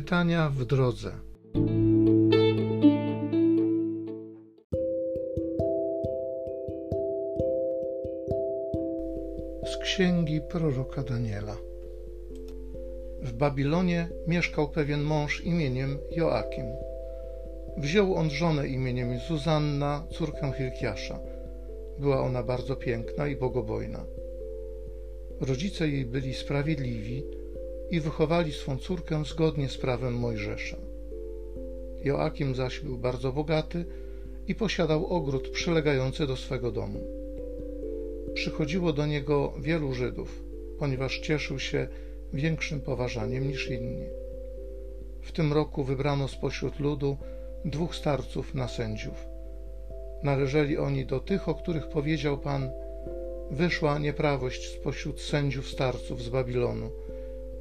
Czytania w drodze. Z księgi proroka Daniela. W Babilonie mieszkał pewien mąż imieniem Joakim. Wziął on żonę imieniem Zuzanna, córkę Hilkiasza. Była ona bardzo piękna i bogobojna. Rodzice jej byli sprawiedliwi i wychowali swą córkę zgodnie z prawem Mojżesza. Joakim zaś był bardzo bogaty i posiadał ogród przylegający do swego domu. Przychodziło do niego wielu Żydów, ponieważ cieszył się większym poważaniem niż inni. W tym roku wybrano spośród ludu dwóch starców na sędziów. Należeli oni do tych, o których powiedział Pan: Wyszła nieprawość spośród sędziów starców z Babilonu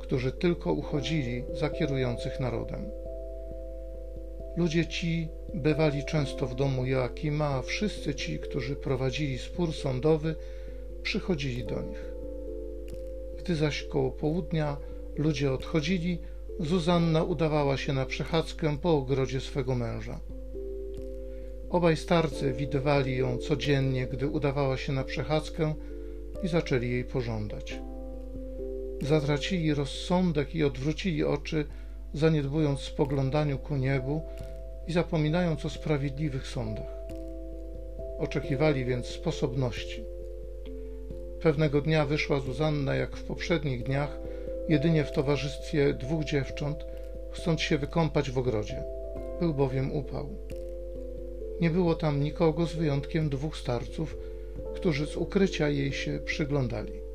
którzy tylko uchodzili za kierujących narodem. Ludzie ci bywali często w domu Joakima, a wszyscy ci, którzy prowadzili spór sądowy, przychodzili do nich. Gdy zaś koło południa ludzie odchodzili, Zuzanna udawała się na przechadzkę po ogrodzie swego męża. Obaj starcy widywali ją codziennie, gdy udawała się na przechadzkę i zaczęli jej pożądać zatracili rozsądek i odwrócili oczy, zaniedbując spoglądaniu ku niebu i zapominając o sprawiedliwych sądach. Oczekiwali więc sposobności. Pewnego dnia wyszła Zuzanna, jak w poprzednich dniach, jedynie w towarzystwie dwóch dziewcząt, chcąc się wykąpać w ogrodzie. Był bowiem upał. Nie było tam nikogo z wyjątkiem dwóch starców, którzy z ukrycia jej się przyglądali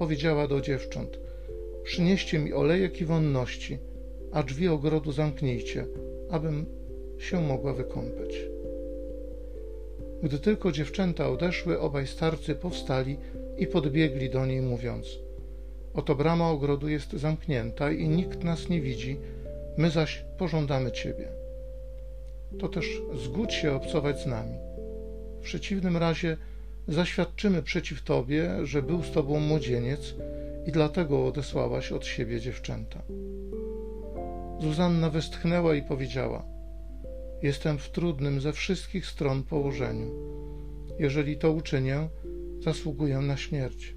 powiedziała do dziewcząt: Przynieście mi olejek i wonności, a drzwi ogrodu zamknijcie, abym się mogła wykąpać. Gdy tylko dziewczęta odeszły, obaj starcy powstali i podbiegli do niej, mówiąc: Oto brama ogrodu jest zamknięta i nikt nas nie widzi, my zaś pożądamy ciebie. To też zgódź się obcować z nami. W przeciwnym razie Zaświadczymy przeciw Tobie, że był z Tobą młodzieniec i dlatego odesłałaś od siebie dziewczęta. Zuzanna westchnęła i powiedziała: Jestem w trudnym ze wszystkich stron położeniu. Jeżeli to uczynię, zasługuję na śmierć.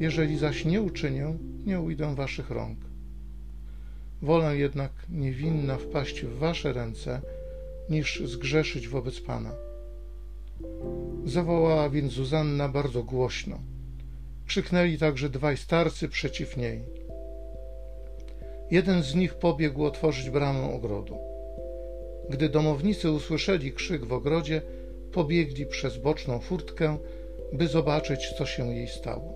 Jeżeli zaś nie uczynię, nie ujdę waszych rąk. Wolę jednak niewinna wpaść w wasze ręce, niż zgrzeszyć wobec Pana. Zawołała więc Zuzanna bardzo głośno. Krzyknęli także dwaj starcy przeciw niej. Jeden z nich pobiegł otworzyć bramę ogrodu. Gdy domownicy usłyszeli krzyk w ogrodzie, pobiegli przez boczną furtkę, by zobaczyć, co się jej stało.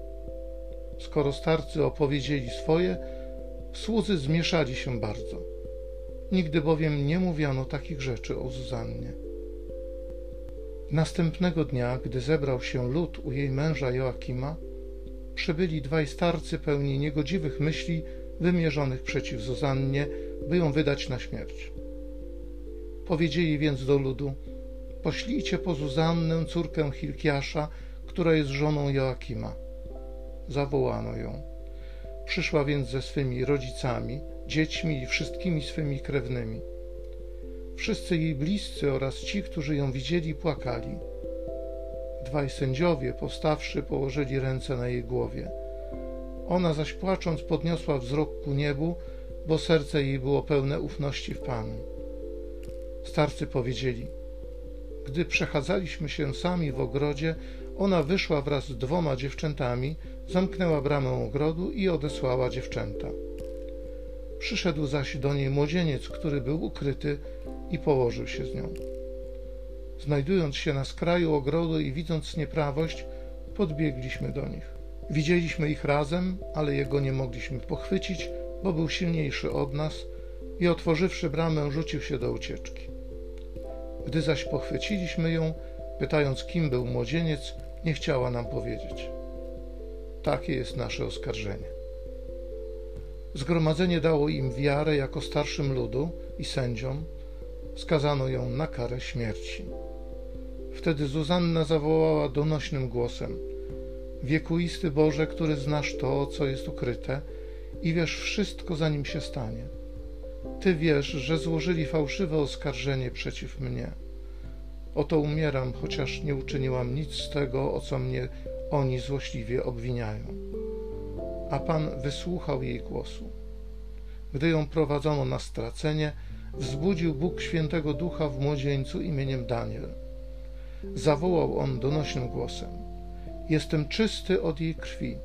Skoro starcy opowiedzieli swoje, słudzy zmieszali się bardzo. Nigdy bowiem nie mówiono takich rzeczy o Zuzannie. Następnego dnia, gdy zebrał się lud u jej męża Joakima, przybyli dwaj starcy pełni niegodziwych myśli wymierzonych przeciw Zuzannie, by ją wydać na śmierć. Powiedzieli więc do ludu: Poślijcie po Zuzannę, córkę Hilkiasza, która jest żoną Joakima. Zawołano ją. Przyszła więc ze swymi rodzicami, dziećmi i wszystkimi swymi krewnymi. Wszyscy jej bliscy oraz ci, którzy ją widzieli, płakali. Dwaj sędziowie, powstawszy, położyli ręce na jej głowie. Ona zaś płacząc podniosła wzrok ku niebu, bo serce jej było pełne ufności w Panu. Starcy powiedzieli: Gdy przechadzaliśmy się sami w ogrodzie, ona wyszła wraz z dwoma dziewczętami, zamknęła bramę ogrodu i odesłała dziewczęta. Przyszedł zaś do niej młodzieniec, który był ukryty i położył się z nią. Znajdując się na skraju ogrodu i widząc nieprawość, podbiegliśmy do nich. Widzieliśmy ich razem, ale jego nie mogliśmy pochwycić, bo był silniejszy od nas i otworzywszy bramę, rzucił się do ucieczki. Gdy zaś pochwyciliśmy ją, pytając, kim był młodzieniec, nie chciała nam powiedzieć. Takie jest nasze oskarżenie. Zgromadzenie dało im wiarę jako starszym ludu i sędziom, skazano ją na karę śmierci. Wtedy Zuzanna zawołała donośnym głosem: Wiekuisty Boże, który znasz to, co jest ukryte i wiesz wszystko, zanim się stanie. Ty wiesz, że złożyli fałszywe oskarżenie przeciw mnie. Oto umieram, chociaż nie uczyniłam nic z tego, o co mnie oni złośliwie obwiniają. A Pan wysłuchał jej głosu. Gdy ją prowadzono na stracenie, wzbudził Bóg świętego ducha w młodzieńcu imieniem Daniel. Zawołał on donośnym głosem: Jestem czysty od jej krwi.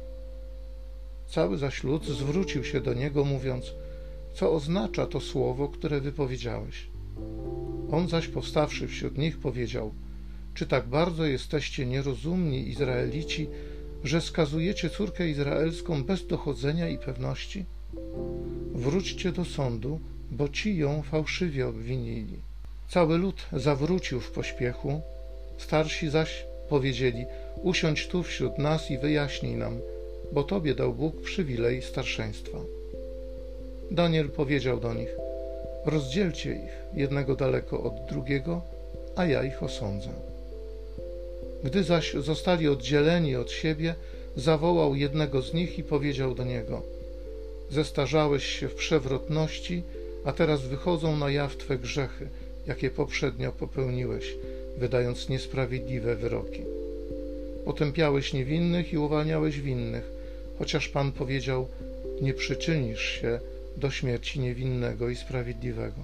Cały zaś lud zwrócił się do niego, mówiąc: Co oznacza to słowo, które wypowiedziałeś? On zaś powstawszy wśród nich powiedział: Czy tak bardzo jesteście nierozumni, Izraelici, że skazujecie córkę izraelską bez dochodzenia i pewności? Wróćcie do sądu, bo ci ją fałszywie obwinili. Cały lud zawrócił w pośpiechu, starsi zaś powiedzieli: Usiądź tu wśród nas i wyjaśnij nam, bo tobie dał Bóg przywilej starszeństwa. Daniel powiedział do nich: Rozdzielcie ich, jednego daleko od drugiego, a ja ich osądzę. Gdy zaś zostali oddzieleni od siebie, zawołał jednego z nich i powiedział do niego: Zestarzałeś się w przewrotności, a teraz wychodzą na jaw twe grzechy, jakie poprzednio popełniłeś, wydając niesprawiedliwe wyroki. Potępiałeś niewinnych i uwalniałeś winnych, chociaż Pan powiedział: Nie przyczynisz się do śmierci niewinnego i sprawiedliwego.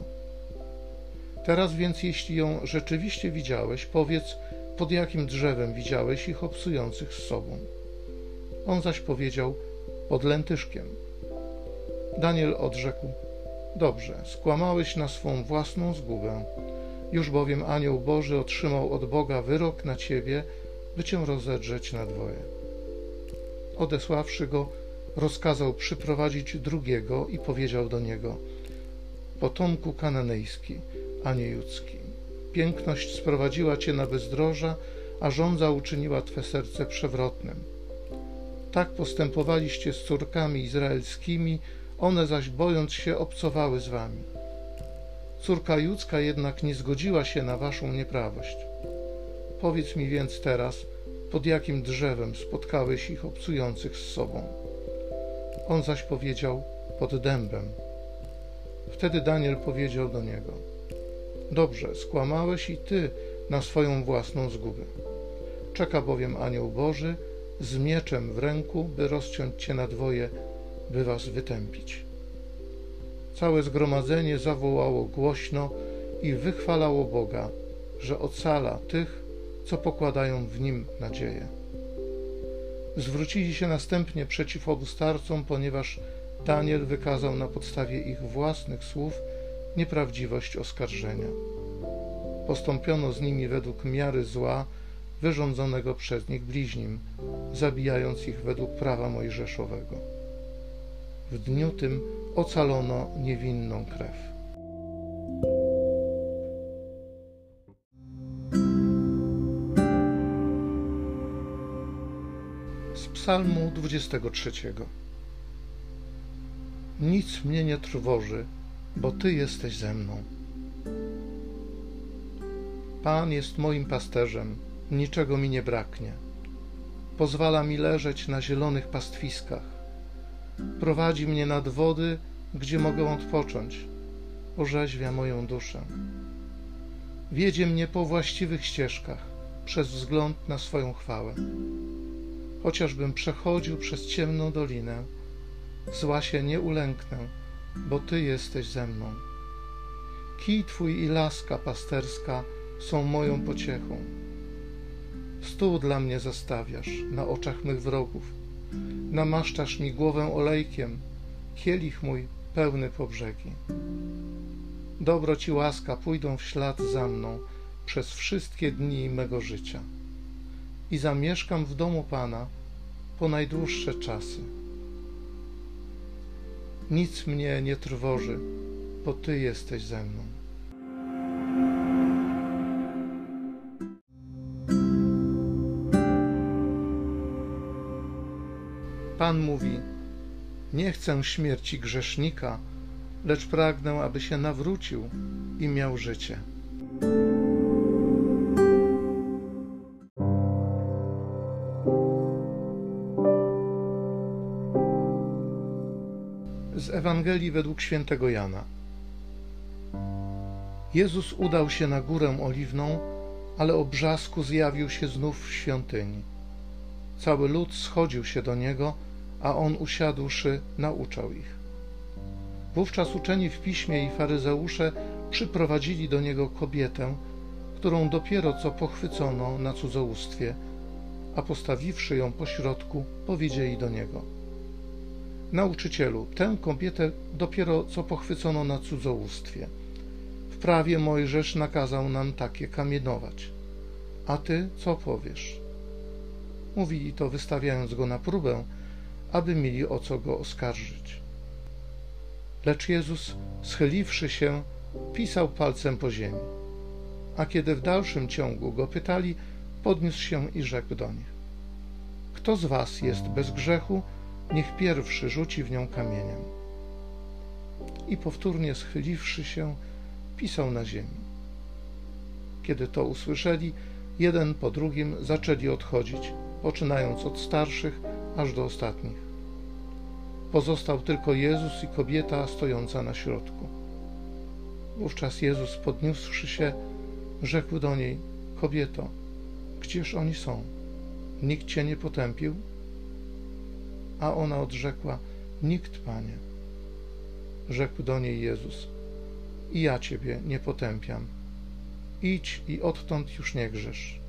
Teraz więc, jeśli ją rzeczywiście widziałeś, powiedz, pod jakim drzewem widziałeś ich obsujących z sobą. On zaś powiedział, pod lętyszkiem. Daniel odrzekł, dobrze, skłamałeś na swą własną zgubę. Już bowiem anioł Boży otrzymał od Boga wyrok na ciebie, by cię rozedrzeć na dwoje. Odesławszy go, rozkazał przyprowadzić drugiego i powiedział do niego: Potomku kananejski, a nie judzki, piękność sprowadziła cię na bezdroża, a żądza uczyniła twe serce przewrotnym. Tak postępowaliście z córkami izraelskimi, one zaś bojąc się obcowały z wami. Córka judzka jednak nie zgodziła się na waszą nieprawość. Powiedz mi więc teraz, pod jakim drzewem spotkałeś ich obcujących z sobą. On zaś powiedział, pod dębem. Wtedy Daniel powiedział do niego, Dobrze, skłamałeś i ty na swoją własną zgubę. Czeka bowiem anioł Boży z mieczem w ręku, by rozciąć cię na dwoje, by was wytępić. Całe zgromadzenie zawołało głośno i wychwalało Boga, że ocala tych, co pokładają w nim nadzieję. Zwrócili się następnie przeciw obu starcom, ponieważ Daniel wykazał na podstawie ich własnych słów nieprawdziwość oskarżenia. Postąpiono z nimi według miary zła wyrządzonego przez nich bliźnim, zabijając ich według prawa mojżeszowego. W dniu tym ocalono niewinną krew. Psalmu 23. Nic mnie nie trwoży, bo Ty jesteś ze mną. Pan jest moim pasterzem, niczego mi nie braknie. Pozwala mi leżeć na zielonych pastwiskach. Prowadzi mnie nad wody, gdzie mogę odpocząć. Orzeźwia moją duszę. Wiedzie mnie po właściwych ścieżkach, przez wzgląd na swoją chwałę. Chociażbym przechodził przez ciemną dolinę, zła się nie ulęknę, bo Ty jesteś ze mną. Kij Twój i laska pasterska są moją pociechą. Stół dla mnie zastawiasz na oczach mych wrogów. Namaszczasz mi głowę olejkiem, kielich mój pełny po brzegi. Dobro Ci łaska pójdą w ślad za mną przez wszystkie dni mego życia i zamieszkam w domu Pana po najdłuższe czasy. Nic mnie nie trwoży, bo Ty jesteś ze mną. Pan mówi: Nie chcę śmierci grzesznika, lecz pragnę, aby się nawrócił i miał życie. Ewangelii według świętego Jana. Jezus udał się na górę oliwną, ale o brzasku zjawił się znów w świątyni. Cały lud schodził się do niego, a on usiadłszy, nauczał ich. Wówczas uczeni w piśmie i faryzeusze przyprowadzili do niego kobietę, którą dopiero co pochwycono na cudzołóstwie, a postawiwszy ją pośrodku, powiedzieli do niego: Nauczycielu, tę kobietę dopiero co pochwycono na cudzołóstwie. W prawie Mojżesz nakazał nam takie kamienować. A ty co powiesz? Mówili to, wystawiając go na próbę, aby mieli o co go oskarżyć. Lecz Jezus, schyliwszy się, pisał palcem po ziemi. A kiedy w dalszym ciągu go pytali, podniósł się i rzekł do nich: Kto z was jest bez grzechu, niech pierwszy rzuci w nią kamieniem. I powtórnie schyliwszy się, pisał na ziemi. Kiedy to usłyszeli, jeden po drugim zaczęli odchodzić, poczynając od starszych aż do ostatnich. Pozostał tylko Jezus i kobieta stojąca na środku. Wówczas Jezus, podniósłszy się, rzekł do niej: Kobieto, gdzież oni są? Nikt cię nie potępił? A ona odrzekła: Nikt, panie. Rzekł do niej Jezus: I ja ciebie nie potępiam. Idź i odtąd już nie grzesz.